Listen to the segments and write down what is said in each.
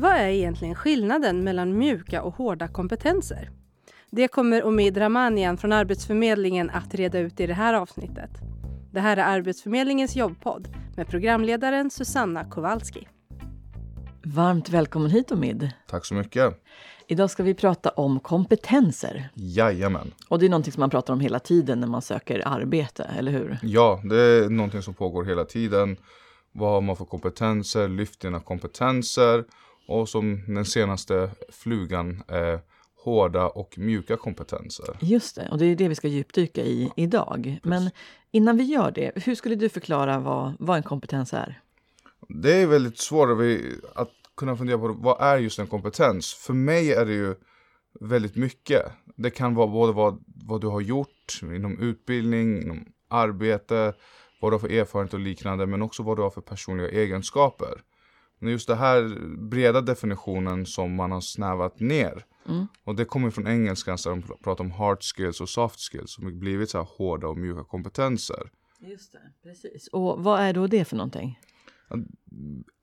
Vad är egentligen skillnaden mellan mjuka och hårda kompetenser? Det kommer Omid Ramanian från Arbetsförmedlingen att reda ut i det här avsnittet. Det här är Arbetsförmedlingens jobbpodd med programledaren Susanna Kowalski. Varmt välkommen hit Omid. Tack så mycket. Idag ska vi prata om kompetenser. Jajamän. Och det är någonting som man pratar om hela tiden när man söker arbete, eller hur? Ja, det är någonting som pågår hela tiden. Vad har man för kompetenser? Lyft dina kompetenser. Och som den senaste flugan, eh, hårda och mjuka kompetenser. Just det, och det är det vi ska djupdyka i idag. Men innan vi gör det, hur skulle du förklara vad, vad en kompetens är? Det är väldigt svårt att kunna fundera på vad är just en kompetens. För mig är det ju väldigt mycket. Det kan vara både vad, vad du har gjort inom utbildning, inom arbete, vad du har för erfarenhet och liknande, men också vad du har för personliga egenskaper. Men just den här breda definitionen som man har snävat ner. Mm. Och det kommer från engelskan där de pratar om hard skills och soft skills som blivit så här hårda och mjuka kompetenser. Just det, precis. Och vad är då det för någonting?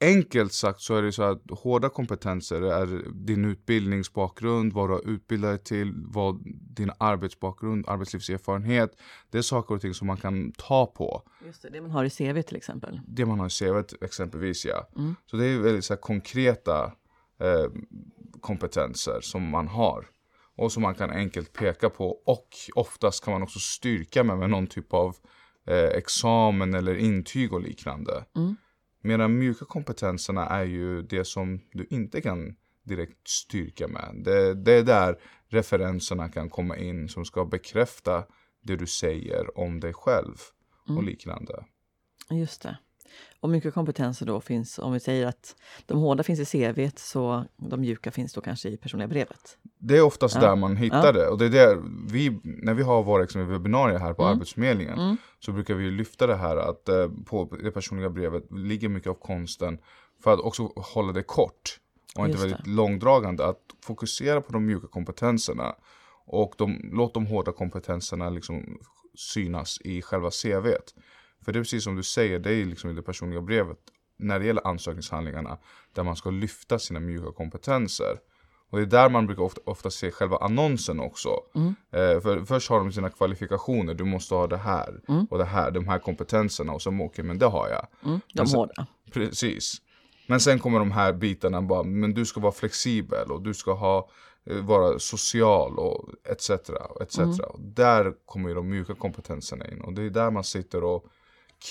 Enkelt sagt så är det så att hårda kompetenser är din utbildningsbakgrund, vad du har utbildat dig till, vad din arbetsbakgrund, arbetslivserfarenhet. Det är saker och ting som man kan ta på. Just det, det man har i CV till exempel. Det man har i CV exempelvis ja. Mm. Så det är väldigt så konkreta eh, kompetenser som man har. Och som man kan enkelt peka på och oftast kan man också styrka med, med någon typ av eh, examen eller intyg och liknande. Mm. Medan mjuka kompetenserna är ju det som du inte kan direkt styrka med. Det, det är där referenserna kan komma in som ska bekräfta det du säger om dig själv och mm. liknande. Just det. Och mycket kompetenser då finns, om vi säger att de hårda finns i CV så de mjuka finns då kanske i personliga brevet. Det är oftast ja. där man hittar ja. det. Och det är där vi, när vi har våra liksom, webbinarier här på mm. Arbetsförmedlingen mm. så brukar vi lyfta det här att eh, på det personliga brevet ligger mycket av konsten för att också hålla det kort och inte Just väldigt det. långdragande. Att fokusera på de mjuka kompetenserna och de, låt de hårda kompetenserna liksom synas i själva CVt. För det är precis som du säger, det är liksom i det personliga brevet när det gäller ansökningshandlingarna där man ska lyfta sina mjuka kompetenser. Och det är där man brukar ofta, ofta se själva annonsen också. Mm. Eh, för först har de sina kvalifikationer, du måste ha det här mm. och det här, de här kompetenserna och så okej okay, men det har jag. Mm, de sen, hårda. Precis. Men sen kommer de här bitarna bara, men du ska vara flexibel och du ska ha, eh, vara social och etc. etc. Mm. Där kommer ju de mjuka kompetenserna in och det är där man sitter och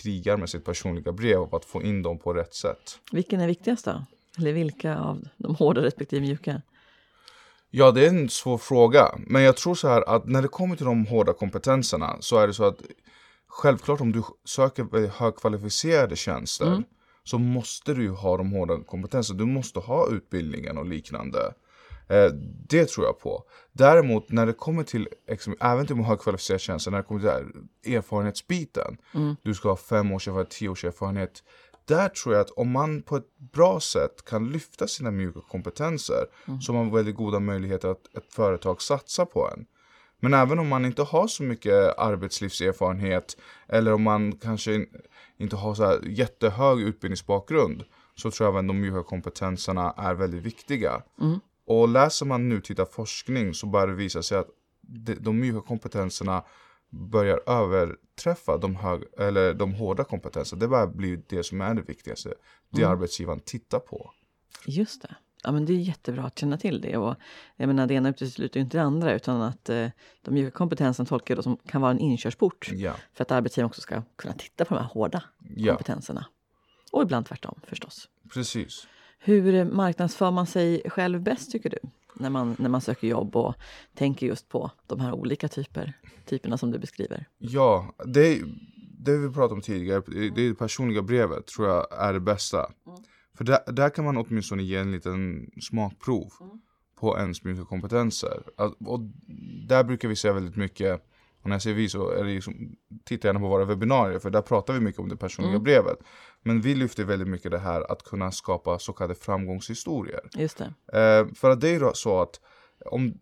krigar med sitt personliga brev och att få in dem på rätt sätt. Vilken är viktigast då? Eller vilka av de hårda respektive mjuka? Ja, det är en svår fråga. Men jag tror så här att när det kommer till de hårda kompetenserna så är det så att självklart om du söker högkvalificerade tjänster mm. så måste du ha de hårda kompetenserna. Du måste ha utbildningen och liknande. Eh, det tror jag på. Däremot när det kommer till, även till högkvalificerade tjänster, när det kommer till erfarenhetsbiten. Mm. Du ska ha fem års erfarenhet, tio års erfarenhet. Där tror jag att om man på ett bra sätt kan lyfta sina mjuka kompetenser mm. så har man väldigt goda möjligheter att ett företag satsar på en. Men även om man inte har så mycket arbetslivserfarenhet eller om man kanske inte har så jättehög utbildningsbakgrund så tror jag att de mjuka kompetenserna är väldigt viktiga. Mm. Och läser man nutida forskning så börjar det visa sig att de, de mjuka kompetenserna börjar överträffa de, hög, eller de hårda kompetenserna. Det börjar bli det som är det viktigaste. Det mm. arbetsgivaren tittar på. Just det. Ja, men det är jättebra att känna till det. Och, jag menar, det ena utesluter inte det andra utan att eh, de mjuka kompetenserna tolkar jag som kan vara en inkörsport ja. för att arbetsgivaren också ska kunna titta på de här hårda ja. kompetenserna. Och ibland tvärtom förstås. Precis. Hur marknadsför man sig själv bäst tycker du? När man, när man söker jobb och tänker just på de här olika typer, typerna som du beskriver. Ja, det, det vi pratade om tidigare, det personliga brevet tror jag är det bästa. Mm. För där, där kan man åtminstone ge en liten smakprov mm. på ens mjuka kompetenser. Och där brukar vi säga väldigt mycket och när jag säger vi så är det liksom, titta gärna på våra webbinarier för där pratar vi mycket om det personliga mm. brevet. Men vi lyfter väldigt mycket det här att kunna skapa så kallade framgångshistorier. Just det. Eh, för att det är så att om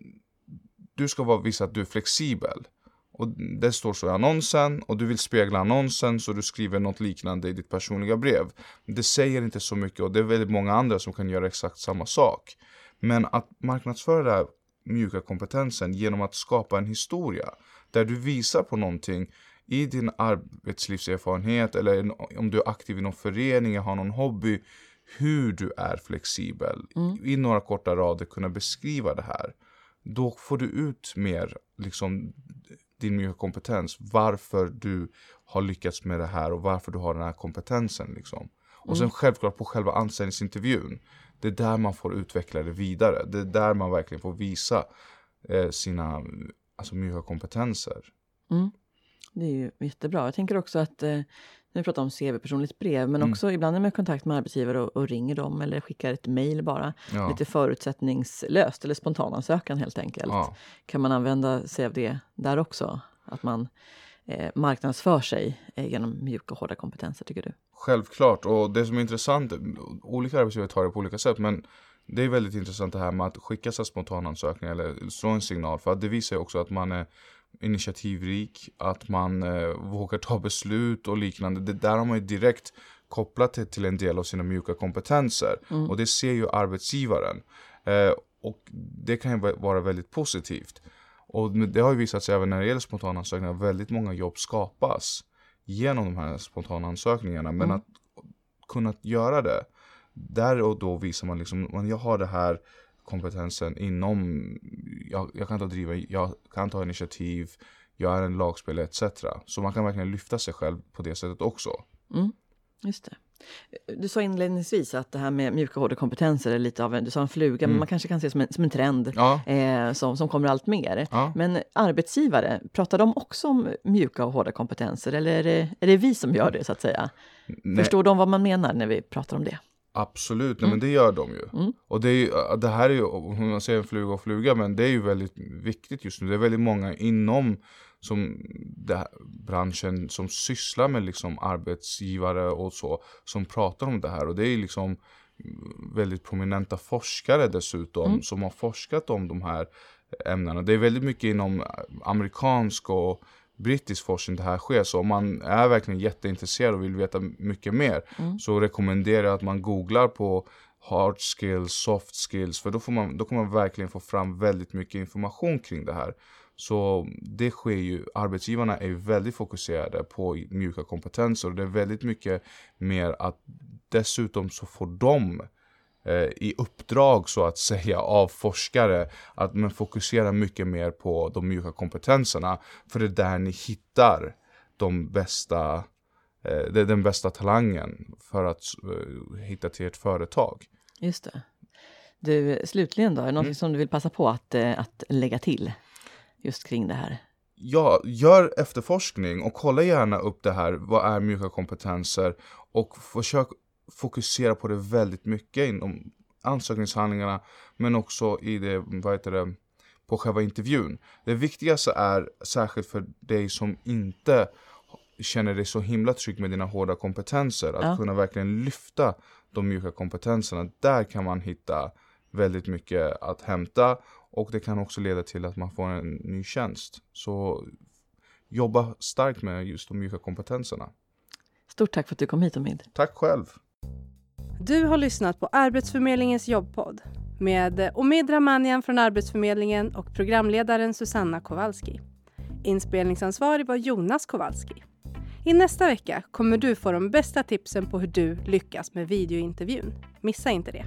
du ska vara, visa att du är flexibel och det står så i annonsen och du vill spegla annonsen så du skriver något liknande i ditt personliga brev. Det säger inte så mycket och det är väldigt många andra som kan göra exakt samma sak. Men att marknadsföra den här mjuka kompetensen genom att skapa en historia där du visar på någonting i din arbetslivserfarenhet eller om du är aktiv i någon förening, har någon hobby, hur du är flexibel. Mm. I några korta rader kunna beskriva det här. Då får du ut mer liksom, din mjuka kompetens. Varför du har lyckats med det här och varför du har den här kompetensen. Liksom. Och sen mm. självklart på själva anställningsintervjun. Det är där man får utveckla det vidare. Det är där man verkligen får visa eh, sina alltså, mjuka kompetenser. Mm. Det är ju jättebra. Jag tänker också att eh, vi pratar om CV, personligt brev, men mm. också ibland är man i kontakt med arbetsgivare och, och, ringer dem eller skickar ett mejl bara. Ja. Lite förutsättningslöst eller spontanansökan helt enkelt. Ja. Kan man använda sig av det där också? Att man eh, marknadsför sig eh, genom mjuka och hårda kompetenser, tycker du? Självklart, och det som är intressant, olika arbetsgivare tar det på olika sätt, men det är väldigt intressant det här med att skicka sig spontanansökningar eller slå en signal, för att det visar ju också att man är initiativrik, att man eh, vågar ta beslut och liknande. Det där har man ju direkt kopplat till, till en del av sina mjuka kompetenser. Mm. Och det ser ju arbetsgivaren. Eh, och det kan ju vara väldigt positivt. Och det har ju visat sig även när det gäller spontanansökningar, väldigt många jobb skapas genom de här spontanansökningarna. Men mm. att kunna göra det, där och då visar man liksom, jag har det här kompetensen inom, jag, jag kan ta driva, jag kan ta initiativ, jag är en lagspelare etc. Så man kan verkligen lyfta sig själv på det sättet också. Mm, just det. Du sa inledningsvis att det här med mjuka hårda kompetenser är lite av en, du sa en fluga, mm. men man kanske kan se som en, som en trend ja. eh, som, som kommer allt mer. Ja. Men arbetsgivare, pratar de också om mjuka och hårda kompetenser eller är det, är det vi som gör det så att säga? Nej. Förstår de vad man menar när vi pratar om det? Absolut, nej, mm. men det gör de ju. Mm. Och det, är ju, det här är ju, om man säger en fluga och fluga, men det är ju väldigt viktigt just nu. Det är väldigt många inom som här, branschen som sysslar med liksom arbetsgivare och så, som pratar om det här. Och det är liksom väldigt prominenta forskare dessutom, mm. som har forskat om de här ämnena. Det är väldigt mycket inom amerikansk och brittisk forskning det här sker. Så om man är verkligen jätteintresserad och vill veta mycket mer mm. så rekommenderar jag att man googlar på hard skills, soft skills. För då, får man, då kommer man verkligen få fram väldigt mycket information kring det här. Så det sker ju, arbetsgivarna är väldigt fokuserade på mjuka kompetenser och det är väldigt mycket mer att dessutom så får de i uppdrag så att säga av forskare att man fokuserar mycket mer på de mjuka kompetenserna. För det är där ni hittar de bästa, eh, det är den bästa talangen för att eh, hitta till ett företag. Just det. Du, slutligen då, är det något mm. som du vill passa på att, att lägga till just kring det här? Ja, gör efterforskning och kolla gärna upp det här. Vad är mjuka kompetenser? Och försök fokusera på det väldigt mycket inom ansökningshandlingarna men också i det, vad heter det, på själva intervjun. Det viktigaste är, särskilt för dig som inte känner dig så himla trygg med dina hårda kompetenser, att ja. kunna verkligen lyfta de mjuka kompetenserna. Där kan man hitta väldigt mycket att hämta och det kan också leda till att man får en ny tjänst. Så jobba starkt med just de mjuka kompetenserna. Stort tack för att du kom hit Omid. Tack själv. Du har lyssnat på Arbetsförmedlingens jobbpodd med Omid Ramanian från Arbetsförmedlingen och programledaren Susanna Kowalski. Inspelningsansvarig var Jonas Kowalski. I nästa vecka kommer du få de bästa tipsen på hur du lyckas med videointervjun. Missa inte det.